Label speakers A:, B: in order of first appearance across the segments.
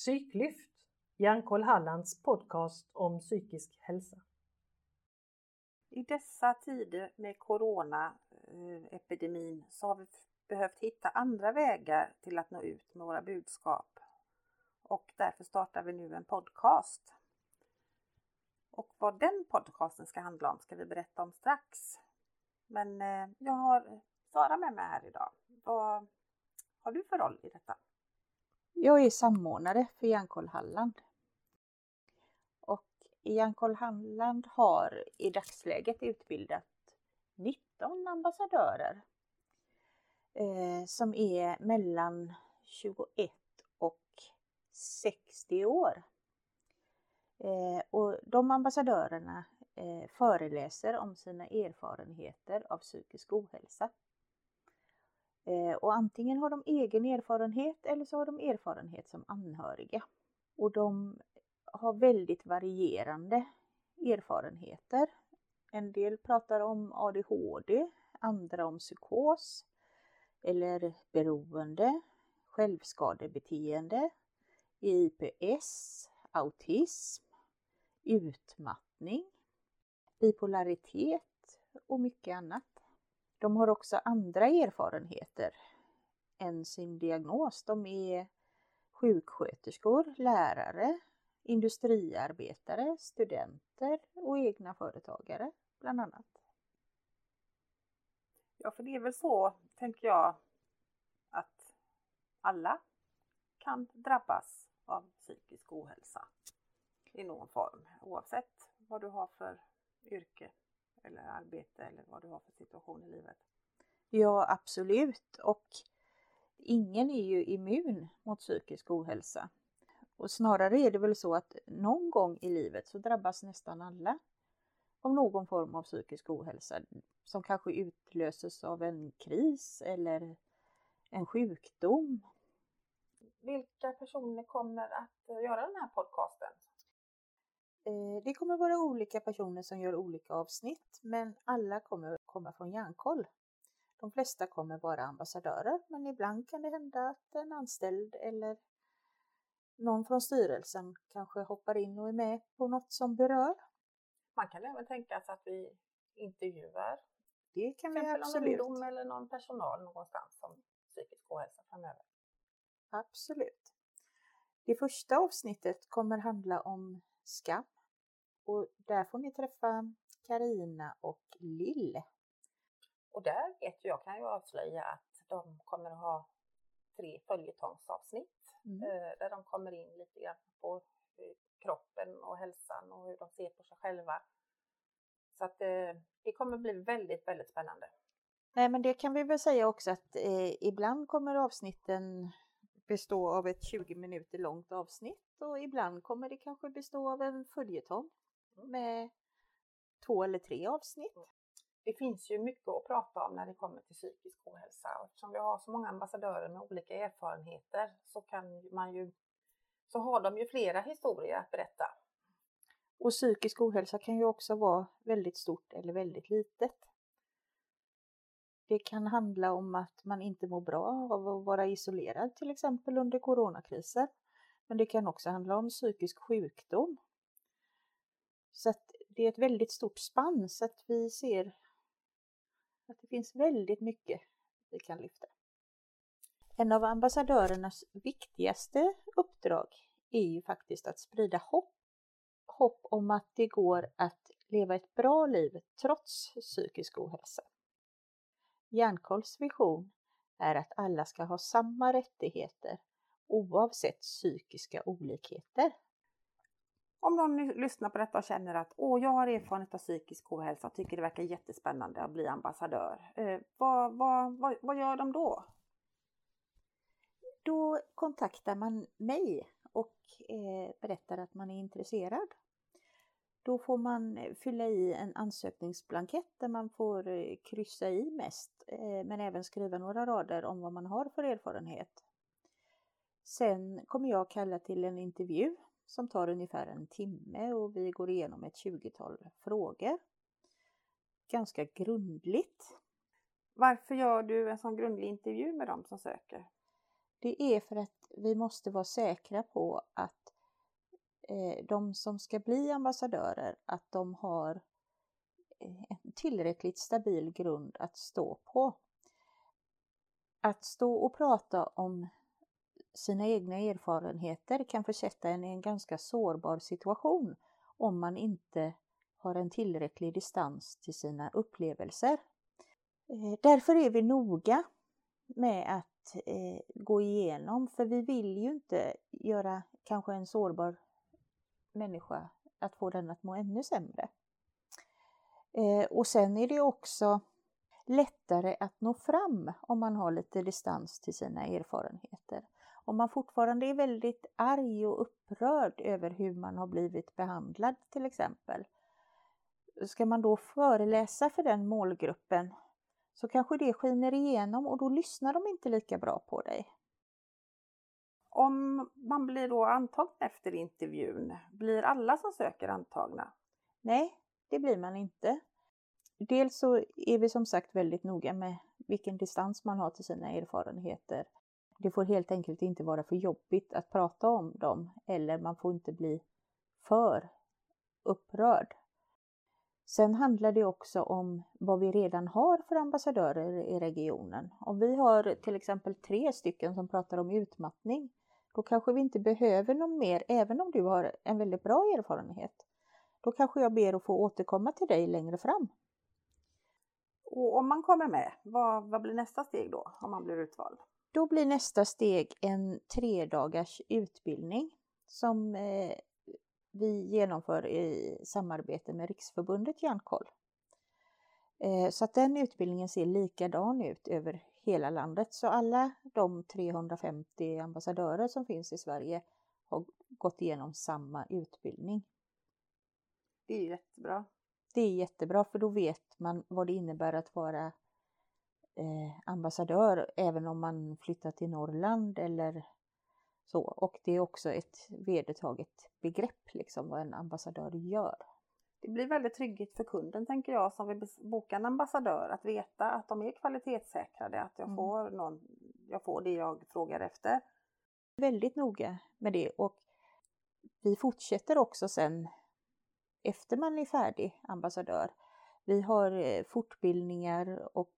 A: Psyklyft, Hjärnkoll Hallands podcast om psykisk hälsa.
B: I dessa tider med coronaepidemin så har vi behövt hitta andra vägar till att nå ut med våra budskap. Och därför startar vi nu en podcast. Och vad den podcasten ska handla om ska vi berätta om strax. Men eh, jag har Sara med mig här idag. Vad har du för roll i detta?
C: Jag är samordnare för Hjärnkoll Halland. Och Hjärnkoll Halland har i dagsläget utbildat 19 ambassadörer eh, som är mellan 21 och 60 år. Eh, och de ambassadörerna eh, föreläser om sina erfarenheter av psykisk ohälsa. Eh, och antingen har de egen erfarenhet eller så har de erfarenhet som anhöriga. Och de har väldigt varierande erfarenheter. En del pratar om ADHD, andra om psykos eller beroende, självskadebeteende, IPS, autism, utmattning, bipolaritet och mycket annat. De har också andra erfarenheter än sin diagnos. De är sjuksköterskor, lärare, industriarbetare, studenter och egna företagare bland annat.
B: Ja, för det är väl så, tänker jag, att alla kan drabbas av psykisk ohälsa i någon form oavsett vad du har för yrke eller arbete eller vad du har för situation i livet.
C: Ja, absolut. Och ingen är ju immun mot psykisk ohälsa. Och snarare är det väl så att någon gång i livet så drabbas nästan alla av någon form av psykisk ohälsa som kanske utlöses av en kris eller en sjukdom.
B: Vilka personer kommer att göra den här podcasten?
C: Eh, det kommer vara olika personer som gör olika avsnitt, men alla kommer komma från Hjärnkoll. De flesta kommer vara ambassadörer, men ibland kan det hända att en anställd eller någon från styrelsen kanske hoppar in och är med på något som berör.
B: Man kan även tänka sig att vi intervjuar
C: det kan vi absolut.
B: ungdom eller någon personal någonstans om psykisk ohälsa framöver.
C: Absolut. Det första avsnittet kommer handla om skam. Och där får ni träffa Karina och Lill.
B: Och där vet jag, kan jag avslöja att de kommer att ha tre följetongsavsnitt mm. Eh, där de kommer in lite grann på kroppen och hälsan och hur de ser på sig själva. Så att eh, det kommer bli väldigt, väldigt spännande.
C: Nej, men det kan vi väl säga också att eh, ibland kommer avsnitten bestå av ett 20 minuter långt avsnitt och ibland kommer det kanske bestå av en följetong mm. med två eller tre avsnitt. Mm.
B: Det finns ju mycket att prata om när det kommer till psykisk ohälsa och eftersom vi har så många ambassadörer med olika erfarenheter så kan man ju så har de ju flera historier att berätta.
C: Och psykisk ohälsa kan ju också vara väldigt stort eller väldigt litet. Det kan handla om att man inte mår bra av att vara isolerad till exempel under coronakrisen. Men det kan också handla om psykisk sjukdom. Så att det är ett väldigt stort spann så att vi ser att det finns väldigt mycket vi kan lyfta. En av ambassadörernas viktigaste uppdrag är ju faktiskt att sprida hopp. Hopp om att det går att leva ett bra liv trots psykisk ohälsa. Hjärnkolls vision är att alla ska ha samma rättigheter oavsett psykiska olikheter.
B: Om någon lyssnar på detta och känner att Åh, jag har erfarenhet av psykisk ohälsa och tycker det verkar jättespännande att bli ambassadör. Eh, vad, vad, vad, vad gör de då?
C: Då kontaktar man mig och eh, berättar att man är intresserad. Då får man eh, fylla i en ansökningsblankett där man får eh, kryssa i mest men även skriva några rader om vad man har för erfarenhet. Sen kommer jag kalla till en intervju som tar ungefär en timme och vi går igenom ett 20-tal frågor. Ganska grundligt.
B: Varför gör du en sån grundlig intervju med dem som söker?
C: Det är för att vi måste vara säkra på att eh, de som ska bli ambassadörer, att de har eh, tillräckligt stabil grund att stå på. Att stå och prata om sina egna erfarenheter kan försätta en i en ganska sårbar situation om man inte har en tillräcklig distans till sina upplevelser. Eh, därför är vi noga med att eh, gå igenom, för vi vill ju inte göra kanske en sårbar människa att få den att må ännu sämre. Eh, och sen är det också lättare att nå fram om man har lite distans till sina erfarenheter. Om man fortfarande är väldigt arg och upprörd över hur man har blivit behandlad till exempel. Ska man då föreläsa för den målgruppen så kanske det skiner igenom och då lyssnar de inte lika bra på dig.
B: Om man blir då antagen efter intervjun, blir alla som söker antagna?
C: Nej, det blir man inte. Dels så är vi som sagt väldigt noga med vilken distans man har till sina erfarenheter. Det får helt enkelt inte vara för jobbigt att prata om dem eller man får inte bli för upprörd. Sen handlar det också om vad vi redan har för ambassadörer i regionen. Om vi har till exempel tre stycken som pratar om utmattning, då kanske vi inte behöver någon mer, även om du har en väldigt bra erfarenhet. Då kanske jag ber att få återkomma till dig längre fram.
B: Och om man kommer med, vad, vad blir nästa steg då, om man blir utvald?
C: Då blir nästa steg en tre dagars utbildning som eh, vi genomför i samarbete med Riksförbundet Hjärnkoll. Eh, så att den utbildningen ser likadan ut över hela landet. Så alla de 350 ambassadörer som finns i Sverige har gått igenom samma utbildning.
B: Det är jättebra.
C: Det är jättebra för då vet man vad det innebär att vara eh, ambassadör även om man flyttar till Norrland eller så. Och det är också ett vedertaget begrepp, liksom vad en ambassadör gör.
B: Det blir väldigt trygghet för kunden tänker jag som vill boka en ambassadör att veta att de är kvalitetssäkrade, att jag, mm. får, någon, jag får det jag frågar efter.
C: Väldigt noga med det och vi fortsätter också sen efter man är färdig ambassadör. Vi har eh, fortbildningar och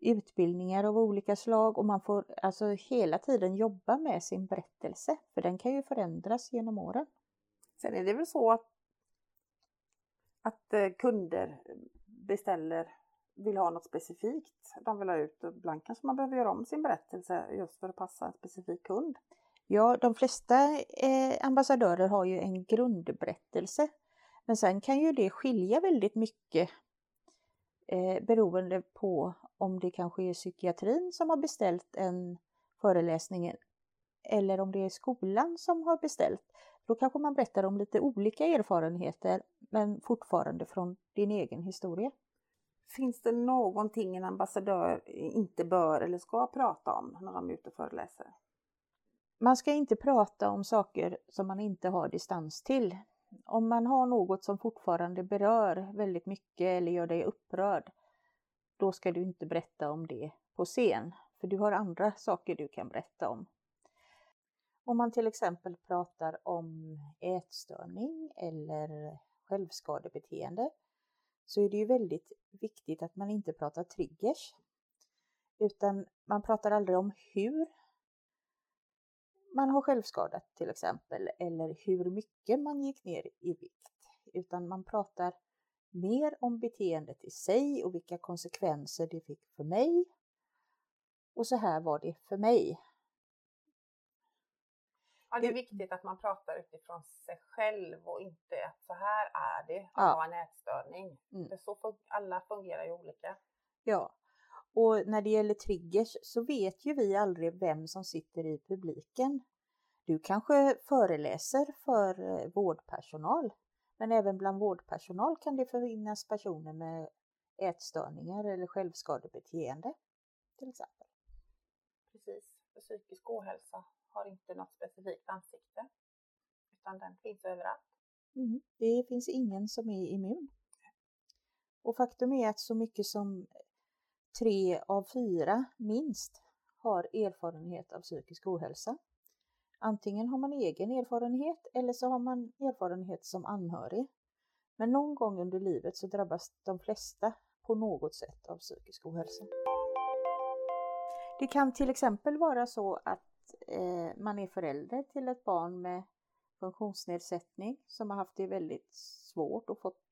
C: utbildningar av olika slag och man får alltså hela tiden jobba med sin berättelse för den kan ju förändras genom åren.
B: Sen är det väl så att, att eh, kunder beställer, vill ha något specifikt de vill ha ut och ibland kanske man behöver göra om sin berättelse just för att passa en specifik kund.
C: Ja, de flesta eh, ambassadörer har ju en grundberättelse men sen kan ju det skilja väldigt mycket eh, beroende på om det kanske är psykiatrin som har beställt en föreläsning eller om det är skolan som har beställt. Då kanske man berättar om lite olika erfarenheter men fortfarande från din egen historia.
B: Finns det någonting en ambassadör inte bör eller ska prata om när de är ute och föreläser?
C: Man ska inte prata om saker som man inte har distans till. Om man har något som fortfarande berör väldigt mycket eller gör dig upprörd, då ska du inte berätta om det på scen, för du har andra saker du kan berätta om. Om man till exempel pratar om ätstörning eller självskadebeteende så är det ju väldigt viktigt att man inte pratar triggers. Utan man pratar aldrig om hur man har självskadat till exempel eller hur mycket man gick ner i vikt. Utan man pratar mer om beteendet i sig och vilka konsekvenser det fick för mig. Och så här var det för mig.
B: Ja, det är viktigt att man pratar utifrån sig själv och inte att så här är det att ja. ha en ätstörning. Mm. För så alla fungerar ju olika.
C: Ja, och när det gäller triggers så vet ju vi aldrig vem som sitter i publiken. Du kanske föreläser för eh, vårdpersonal men även bland vårdpersonal kan det finnas personer med ätstörningar eller självskadebeteende till exempel.
B: Precis, för psykisk ohälsa har inte något specifikt ansikte utan den finns överallt.
C: Mm, det finns ingen som är immun. Och faktum är att så mycket som tre av fyra minst har erfarenhet av psykisk ohälsa. Antingen har man egen erfarenhet eller så har man erfarenhet som anhörig. Men någon gång under livet så drabbas de flesta på något sätt av psykisk ohälsa. Det kan till exempel vara så att eh, man är förälder till ett barn med funktionsnedsättning som har haft det väldigt svårt och fått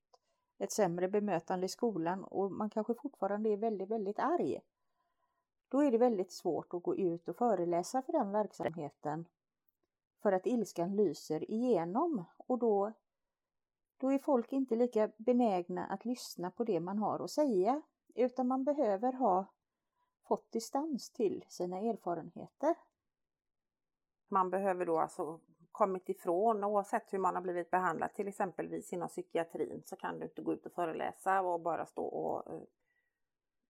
C: ett sämre bemötande i skolan och man kanske fortfarande är väldigt, väldigt arg. Då är det väldigt svårt att gå ut och föreläsa för den verksamheten för att ilskan lyser igenom och då, då är folk inte lika benägna att lyssna på det man har att säga utan man behöver ha fått distans till sina erfarenheter.
B: Man behöver då alltså kommit ifrån oavsett hur man har blivit behandlad, till exempelvis inom psykiatrin så kan du inte gå ut och föreläsa och bara stå och uh,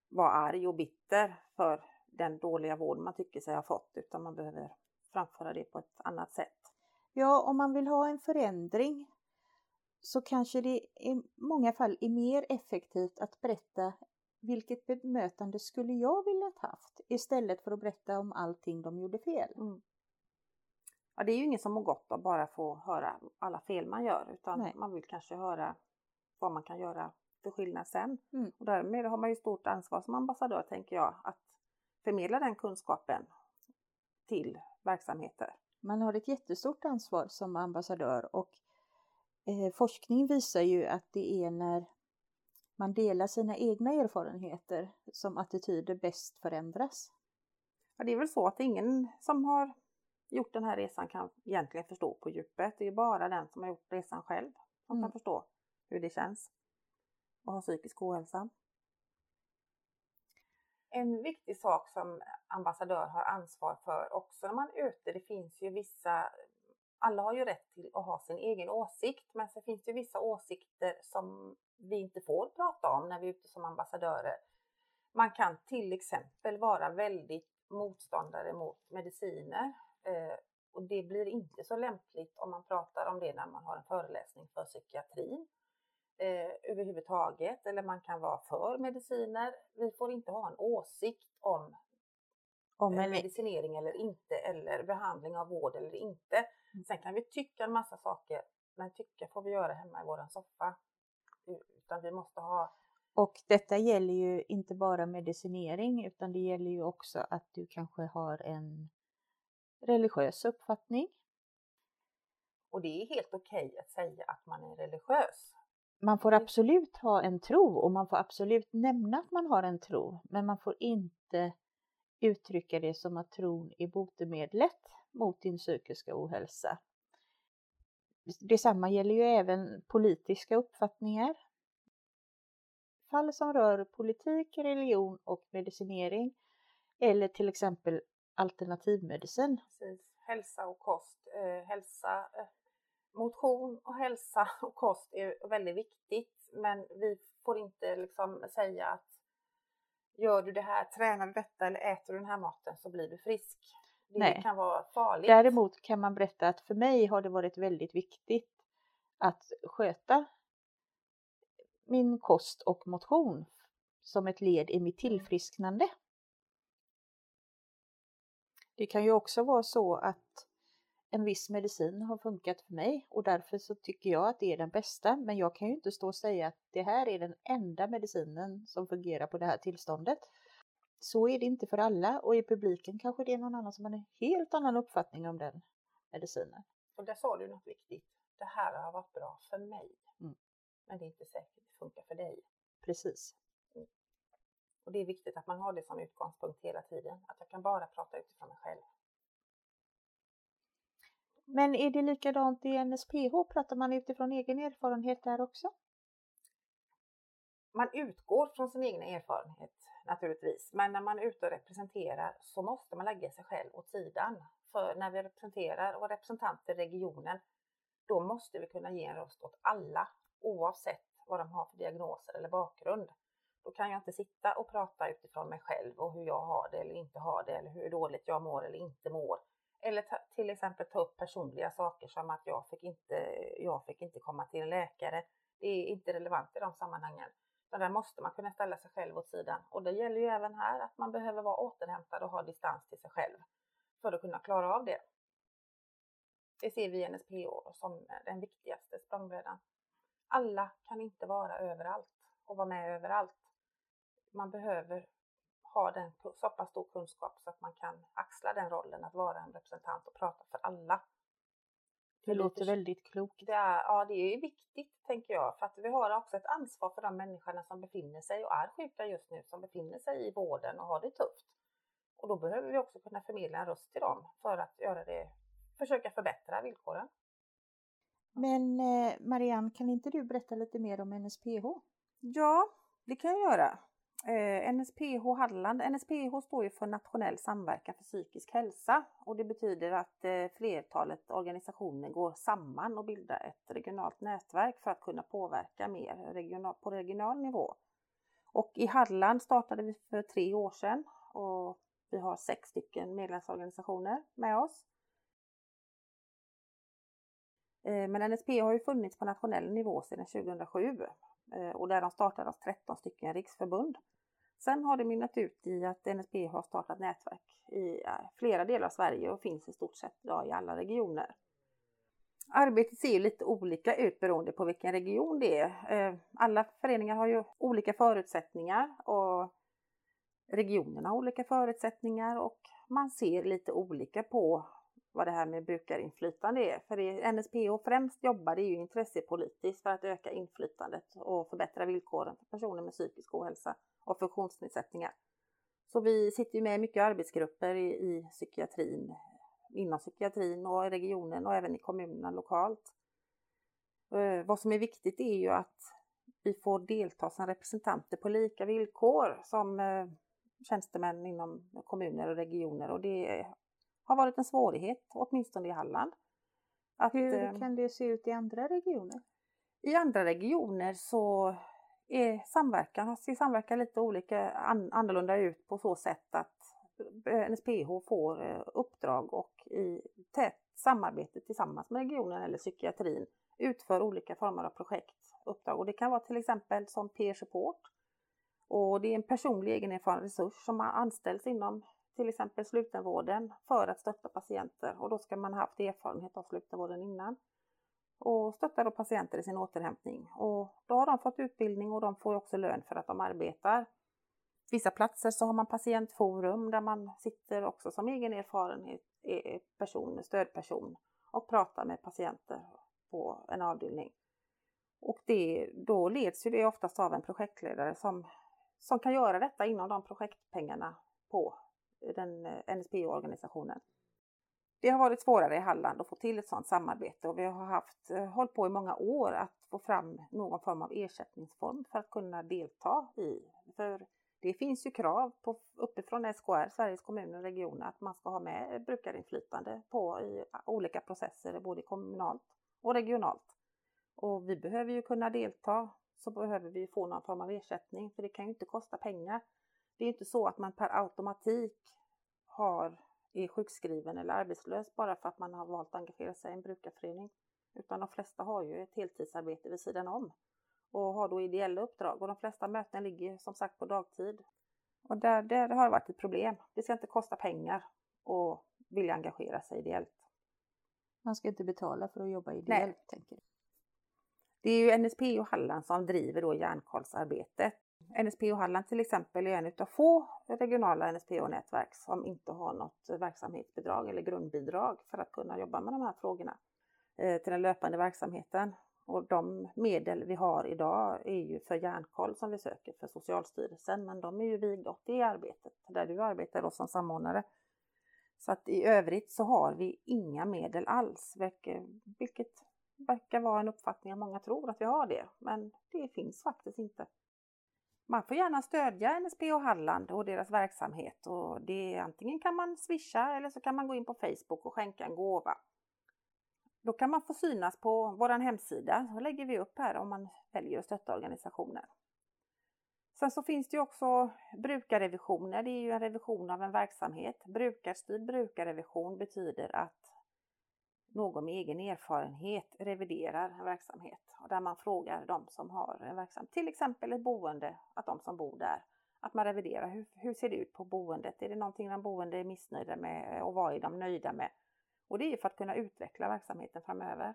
B: vara arg och bitter för den dåliga vård man tycker sig ha fått utan man behöver framföra det på ett annat sätt.
C: Ja, om man vill ha en förändring så kanske det i många fall är mer effektivt att berätta vilket bemötande skulle jag vilja haft istället för att berätta om allting de gjorde fel. Mm.
B: Ja, det är ju ingen som mår gott av bara få höra alla fel man gör utan Nej. man vill kanske höra vad man kan göra för skillnad sen. Mm. Och därmed har man ju stort ansvar som ambassadör tänker jag att förmedla den kunskapen till verksamheter.
C: Man har ett jättestort ansvar som ambassadör och eh, forskning visar ju att det är när man delar sina egna erfarenheter som attityder bäst förändras.
B: Ja, det är väl så att ingen som har gjort den här resan kan egentligen förstå på djupet. Det är bara den som har gjort resan själv som mm. kan förstå hur det känns att ha psykisk ohälsa. En viktig sak som ambassadör har ansvar för också när man är ute, det finns ju vissa alla har ju rätt till att ha sin egen åsikt, men så finns det vissa åsikter som vi inte får prata om när vi är ute som ambassadörer. Man kan till exempel vara väldigt motståndare mot mediciner och det blir inte så lämpligt om man pratar om det när man har en föreläsning för psykiatrin eh, överhuvudtaget eller man kan vara för mediciner. Vi får inte ha en åsikt om, om en... medicinering eller inte eller behandling av vård eller inte. Mm. Sen kan vi tycka en massa saker men tycka får vi göra hemma i våran soffa. Utan vi måste ha
C: och detta gäller ju inte bara medicinering utan det gäller ju också att du kanske har en religiös uppfattning.
B: Och det är helt okej okay att säga att man är religiös.
C: Man får absolut ha en tro och man får absolut nämna att man har en tro, men man får inte uttrycka det som att tron är botemedlet mot din psykiska ohälsa. Detsamma gäller ju även politiska uppfattningar. Fall som rör politik, religion och medicinering eller till exempel alternativmedicin.
B: Precis. Hälsa och kost. Eh, hälsa, eh, motion och hälsa och kost är väldigt viktigt men vi får inte liksom säga att gör du det här, tränar du detta eller äter du den här maten så blir du frisk. Det Nej. kan vara farligt.
C: Däremot kan man berätta att för mig har det varit väldigt viktigt att sköta min kost och motion som ett led i mitt mm. tillfrisknande. Det kan ju också vara så att en viss medicin har funkat för mig och därför så tycker jag att det är den bästa. Men jag kan ju inte stå och säga att det här är den enda medicinen som fungerar på det här tillståndet. Så är det inte för alla och i publiken kanske det är någon annan som har en helt annan uppfattning om den medicinen.
B: Och där sa du något viktigt. Det här har varit bra för mig. Mm. Men det är inte säkert det funkar för dig.
C: Precis.
B: Och det är viktigt att man har det som utgångspunkt hela tiden. Att jag kan bara prata utifrån mig själv.
C: Men är det likadant i NSPH? Pratar man utifrån egen erfarenhet där också?
B: Man utgår från sin egen erfarenhet naturligtvis, men när man är ute och representerar så måste man lägga sig själv åt sidan. För när vi representerar och representanter i regionen, då måste vi kunna ge en röst åt alla oavsett vad de har för diagnoser eller bakgrund. Då kan jag inte sitta och prata utifrån mig själv och hur jag har det eller inte har det eller hur dåligt jag mår eller inte mår. Eller ta, till exempel ta upp personliga saker som att jag fick, inte, jag fick inte komma till en läkare. Det är inte relevant i de sammanhangen. Så där måste man kunna ställa sig själv åt sidan. Och det gäller ju även här att man behöver vara återhämtad och ha distans till sig själv för att kunna klara av det. Det ser vi i NSPH som den viktigaste språngbrädan. Alla kan inte vara överallt och vara med överallt. Man behöver ha den så pass stor kunskap så att man kan axla den rollen att vara en representant och prata för alla.
C: Det låter väldigt klokt.
B: Det är, ja, det är viktigt tänker jag för att vi har också ett ansvar för de människorna som befinner sig och är sjuka just nu, som befinner sig i vården och har det tufft. Och då behöver vi också kunna förmedla en röst till dem för att göra det, försöka förbättra villkoren.
C: Men eh, Marianne, kan inte du berätta lite mer om NSPH?
B: Ja, det kan jag göra. Eh, NSPH Halland, NSPH står ju för Nationell samverkan för psykisk hälsa och det betyder att eh, flertalet organisationer går samman och bildar ett regionalt nätverk för att kunna påverka mer regional, på regional nivå. Och i Halland startade vi för tre år sedan och vi har sex stycken medlemsorganisationer med oss. Eh, men NSP har ju funnits på nationell nivå sedan 2007 Eh, och där de startades 13 stycken riksförbund. Sen har det mynnat ut i att NSP har startat nätverk i eh, flera delar av Sverige och finns i stort sett idag i alla regioner. Arbetet ser lite olika ut beroende på vilken region det är. Eh, alla föreningar har ju olika förutsättningar och regionerna har olika förutsättningar och man ser lite olika på vad det här med brukarinflytande är. För det NSPO främst jobbade ju intressepolitiskt för att öka inflytandet och förbättra villkoren för personer med psykisk ohälsa och funktionsnedsättningar. Så vi sitter ju med i mycket arbetsgrupper i, i psykiatrin, inom psykiatrin och i regionen och även i kommunerna lokalt. Eh, vad som är viktigt är ju att vi får delta som representanter på lika villkor som eh, tjänstemän inom kommuner och regioner och det har varit en svårighet, åtminstone i Halland.
C: Att, Hur eh, kan det se ut i andra regioner?
B: I andra regioner så är samverkan, ser samverkan lite olika annorlunda ut på så sätt att NSPH får eh, uppdrag och i tätt samarbete tillsammans med regionen eller psykiatrin utför olika former av projekt, uppdrag och det kan vara till exempel som peer support och det är en personlig egenerfaren resurs som anställs inom till exempel slutenvården för att stötta patienter och då ska man ha haft erfarenhet av slutenvården innan och stöttar då patienter i sin återhämtning. Och då har de fått utbildning och de får också lön för att de arbetar. Vissa platser så har man patientforum där man sitter också som egen erfarenhet e, e, person, stödperson och pratar med patienter på en avdelning. Och det, då leds ju det oftast av en projektledare som som kan göra detta inom de projektpengarna på den eh, NSPO-organisationen. Det har varit svårare i Halland att få till ett sådant samarbete och vi har haft, eh, hållit på i många år att få fram någon form av ersättningsform för att kunna delta i. För det finns ju krav på, uppifrån SKR, Sveriges kommuner och regioner, att man ska ha med brukarinflytande på i olika processer, både kommunalt och regionalt. Och vi behöver ju kunna delta så behöver vi få någon form av ersättning för det kan ju inte kosta pengar. Det är inte så att man per automatik har, är sjukskriven eller arbetslös bara för att man har valt att engagera sig i en brukarförening. Utan de flesta har ju ett heltidsarbete vid sidan om och har då ideella uppdrag och de flesta möten ligger som sagt på dagtid. Och där, där har det varit ett problem. Det ska inte kosta pengar att vilja engagera sig ideellt.
C: Man ska inte betala för att jobba ideellt, Nej. tänker du?
B: Det är ju NSP och Halland som driver då järnkolsarbetet. NSPH Halland till exempel är en av få regionala NSPO-nätverk som inte har något verksamhetsbidrag eller grundbidrag för att kunna jobba med de här frågorna eh, till den löpande verksamheten. Och de medel vi har idag är ju för järnkoll som vi söker för Socialstyrelsen, men de är ju vigda åt det arbetet där du arbetar då som samordnare. Så att i övrigt så har vi inga medel alls, vilket verkar vara en uppfattning att många tror att vi har det, men det finns faktiskt inte. Man får gärna stödja NSPH Halland och deras verksamhet och det antingen kan man swisha eller så kan man gå in på Facebook och skänka en gåva. Då kan man få synas på vår hemsida, så lägger vi upp här om man väljer att stötta organisationen. Sen så finns det ju också brukarrevisioner, det är ju en revision av en verksamhet. Brukarstyrd brukarrevision betyder att någon med egen erfarenhet reviderar en verksamhet och där man frågar de som har en verksamhet, till exempel ett boende, att de som bor där, att man reviderar hur, hur ser det ut på boendet? Är det någonting de boende är missnöjda med eh, och vad är de nöjda med? Och det är för att kunna utveckla verksamheten framöver.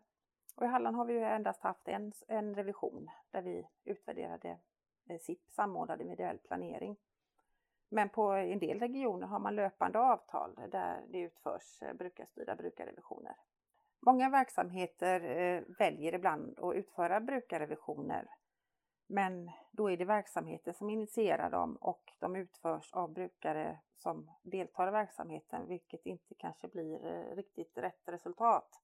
B: Och I Halland har vi ju endast haft en, en revision där vi utvärderade eh, SIP, samordnad individuell planering. Men på en del regioner har man löpande avtal där det utförs eh, brukarstyrda brukarrevisioner. Många verksamheter eh, väljer ibland att utföra brukarrevisioner men då är det verksamheten som initierar dem och de utförs av brukare som deltar i verksamheten vilket inte kanske blir eh, riktigt rätt resultat.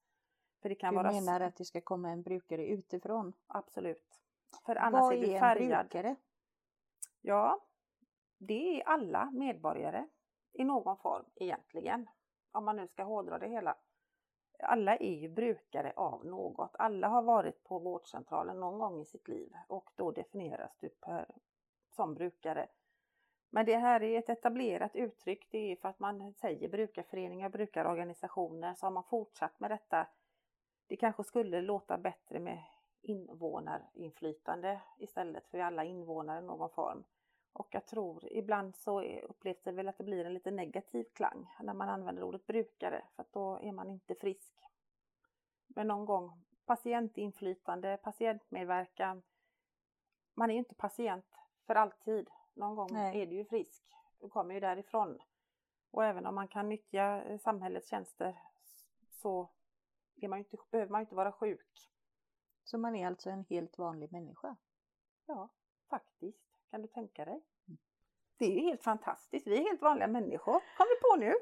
C: För det kan du vara... menar att det ska komma en brukare utifrån?
B: Absolut. För annars Vad är, du färgad. en brukare? Ja, det är alla medborgare i någon form egentligen. Om man nu ska hårdra det hela. Alla är ju brukare av något. Alla har varit på vårdcentralen någon gång i sitt liv och då definieras du per, som brukare. Men det här är ett etablerat uttryck. Det är för att man säger brukarföreningar, brukarorganisationer, så har man fortsatt med detta. Det kanske skulle låta bättre med invånarinflytande istället för alla invånare i någon form. Och jag tror ibland så upplevs det väl att det blir en lite negativ klang när man använder ordet brukare för att då är man inte frisk. Men någon gång patientinflytande, patientmedverkan. Man är ju inte patient för alltid. Någon gång Nej. är du ju frisk. Du kommer ju därifrån. Och även om man kan nyttja eh, samhällets tjänster så man inte, behöver man inte vara sjuk.
C: Så man är alltså en helt vanlig människa?
B: Ja, faktiskt. Kan du tänka dig? Det är ju helt fantastiskt. Vi är helt vanliga människor, kom vi på nu.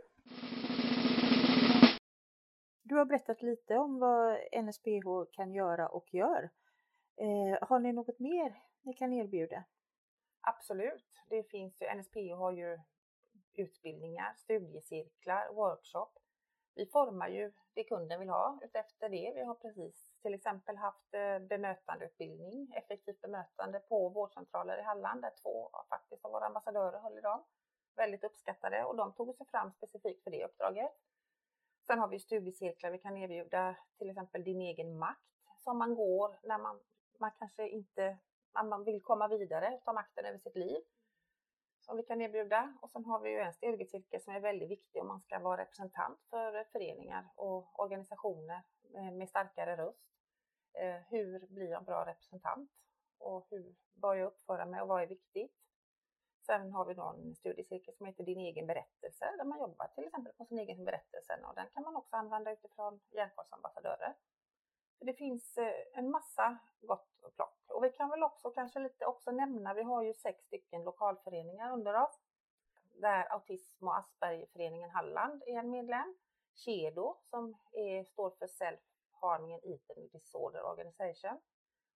C: Du har berättat lite om vad NSPH kan göra och gör. Eh, har ni något mer ni kan erbjuda?
B: Absolut. Det finns ju, NSPH har ju utbildningar, studiecirklar, workshop. Vi formar ju det kunden vill ha utefter det. Vi har precis till exempel haft eh, bemötandeutbildning, effektivt bemötande på vårdcentraler i Halland där två faktiskt av våra ambassadörer höll idag. dem. Väldigt uppskattade och de tog sig fram specifikt för det uppdraget. Sen har vi studiecirklar vi kan erbjuda till exempel din egen makt som man går när man, man kanske inte man vill komma vidare, ta makten över sitt liv. Som vi kan erbjuda. Och sen har vi ju en studiecirkel som är väldigt viktig om man ska vara representant för föreningar och organisationer med starkare röst. Eh, hur blir jag en bra representant? Och hur bör jag uppföra mig och vad är viktigt? Sen har vi då en studiecirkel som heter Din egen berättelse där man jobbar till exempel på sin egen berättelse och den kan man också använda utifrån Hjärnkollsambassadörer. Det finns eh, en massa gott plock. Och vi kan väl också kanske lite också nämna, vi har ju sex stycken lokalföreningar under oss. Där Autism och Aspergerföreningen Halland är en medlem. Kedo som är, står för Self Harming and Eating Disorder Organization.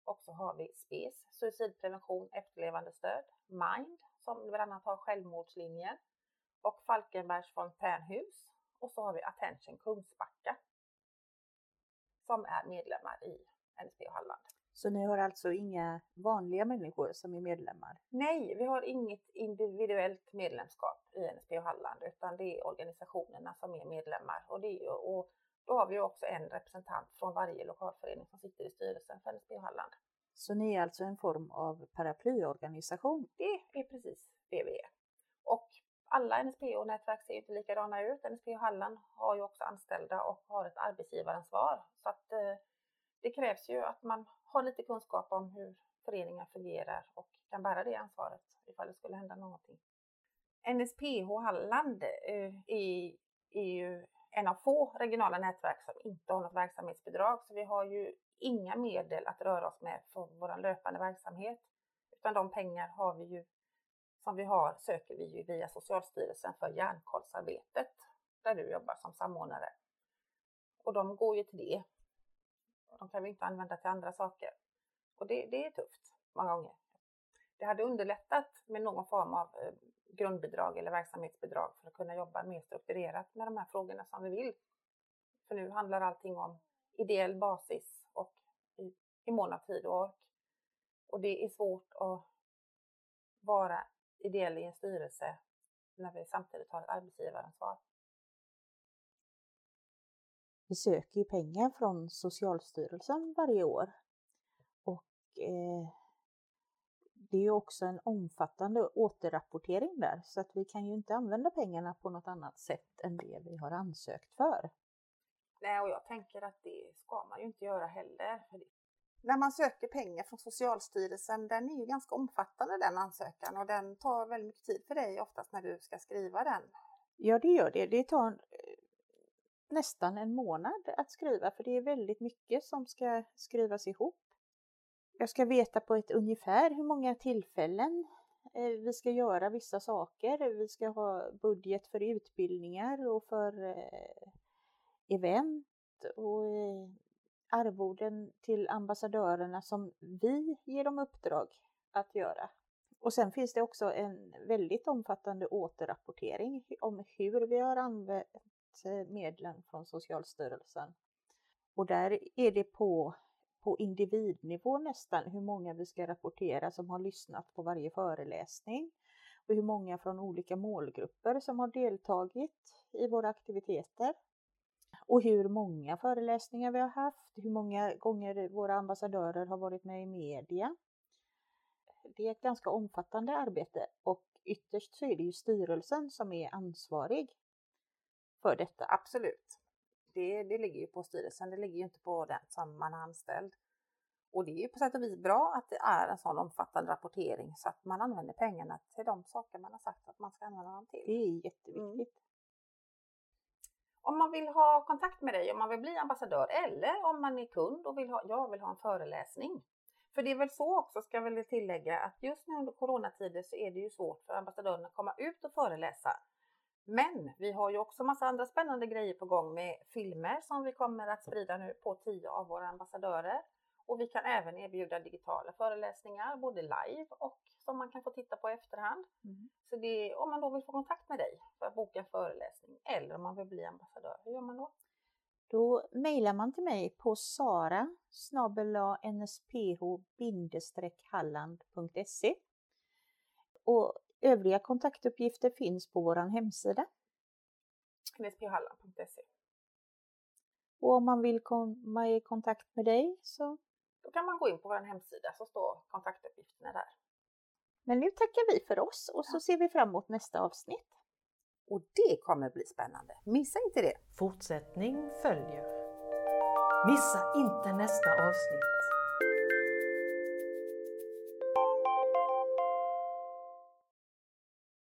B: Och så har vi SPES, suicidprevention, efterlevandestöd, MIND som bland annat har självmordslinjen. Och Falkenbergs fontänhus. Och så har vi Attention Kungsbacka som är medlemmar i NSP och Halland.
C: Så ni har alltså inga vanliga människor som är medlemmar?
B: Nej, vi har inget individuellt medlemskap i NSP och Halland utan det är organisationerna som är medlemmar. Och, det är, och då har vi också en representant från varje lokalförening som sitter i styrelsen för NSP och Halland.
C: Så ni är alltså en form av paraplyorganisation?
B: Det är precis det vi är. Och alla NSPO-nätverk ser inte likadana ut. NSPO Halland har ju också anställda och har ett arbetsgivaransvar. Så att eh, det krävs ju att man har lite kunskap om hur föreningar fungerar och kan bära det ansvaret ifall det skulle hända någonting. NSPH Halland eh, är, är ju en av få regionala nätverk som inte har något verksamhetsbidrag. Så vi har ju inga medel att röra oss med för vår löpande verksamhet. Utan de pengar har vi ju, som vi har söker vi ju via Socialstyrelsen för hjärnkollsarbetet där du jobbar som samordnare. Och de går ju till det. De kan vi inte använda till andra saker. Och det, det är tufft många gånger. Det hade underlättat med någon form av eh, grundbidrag eller verksamhetsbidrag för att kunna jobba mer strukturerat med de här frågorna som vi vill. För nu handlar allting om ideell basis och i, i mån av tid och ork. Och det är svårt att vara ideell i en styrelse när vi samtidigt har ett arbetsgivaransvar.
C: vi söker ju pengar från Socialstyrelsen varje år. Och eh, det är ju också en omfattande återrapportering där så att vi kan ju inte använda pengarna på något annat sätt än det vi har ansökt för.
B: Nej, och jag tänker att det ska man ju inte göra heller. När man söker pengar från Socialstyrelsen, den är ju ganska omfattande den ansökan och den tar väldigt mycket tid för dig oftast när du ska skriva den.
C: Ja, det gör det. Det tar eh, nästan en månad att skriva för det är väldigt mycket som ska skrivas ihop. Jag ska veta på ett ungefär hur många tillfällen eh, vi ska göra vissa saker. Vi ska ha budget för utbildningar och för eh, event och arvoden till ambassadörerna som vi ger dem uppdrag att göra. Och sen finns det också en väldigt omfattande återrapportering om hur vi har använt eh, medlen från Socialstyrelsen. Och där är det på, på individnivå nästan hur många vi ska rapportera som har lyssnat på varje föreläsning och hur många från olika målgrupper som har deltagit i våra aktiviteter och hur många föreläsningar vi har haft, hur många gånger våra ambassadörer har varit med i media. Det är ett ganska omfattande arbete och ytterst så är det ju styrelsen som är ansvarig för detta.
B: Absolut. Det, det ligger ju på styrelsen, det ligger ju inte på den som man har anställd. Och det är ju på sätt och vis bra att det är en sån omfattande rapportering så att man använder pengarna till de saker man har sagt att man ska använda dem till.
C: Det är jätteviktigt. Mm
B: om man vill ha kontakt med dig, om man vill bli ambassadör eller om man är kund och vill ha, jag vill ha en föreläsning. För det är väl så också, ska jag väl tillägga, att just nu under coronatider så är det ju svårt för ambassadörerna att komma ut och föreläsa. Men vi har ju också massa andra spännande grejer på gång med filmer som vi kommer att sprida nu på tio av våra ambassadörer. Och vi kan även erbjuda digitala föreläsningar, både live och som man kan få titta på i efterhand. Mm. Så det, om man då vill få kontakt med dig för att boka en föreläsning eller om man vill bli ambassadör, hur gör man då?
C: Då mejlar man till mig på sara nsph-halland.se och övriga kontaktuppgifter finns på vår hemsida.
B: nsphalland.se
C: Och om man vill komma i kontakt med dig så
B: då kan man gå in på vår hemsida så står kontaktuppgifterna där.
C: Men nu tackar vi för oss och så ser vi fram emot nästa avsnitt.
B: Och det kommer bli spännande. Missa inte det!
A: Fortsättning följer. Missa inte nästa avsnitt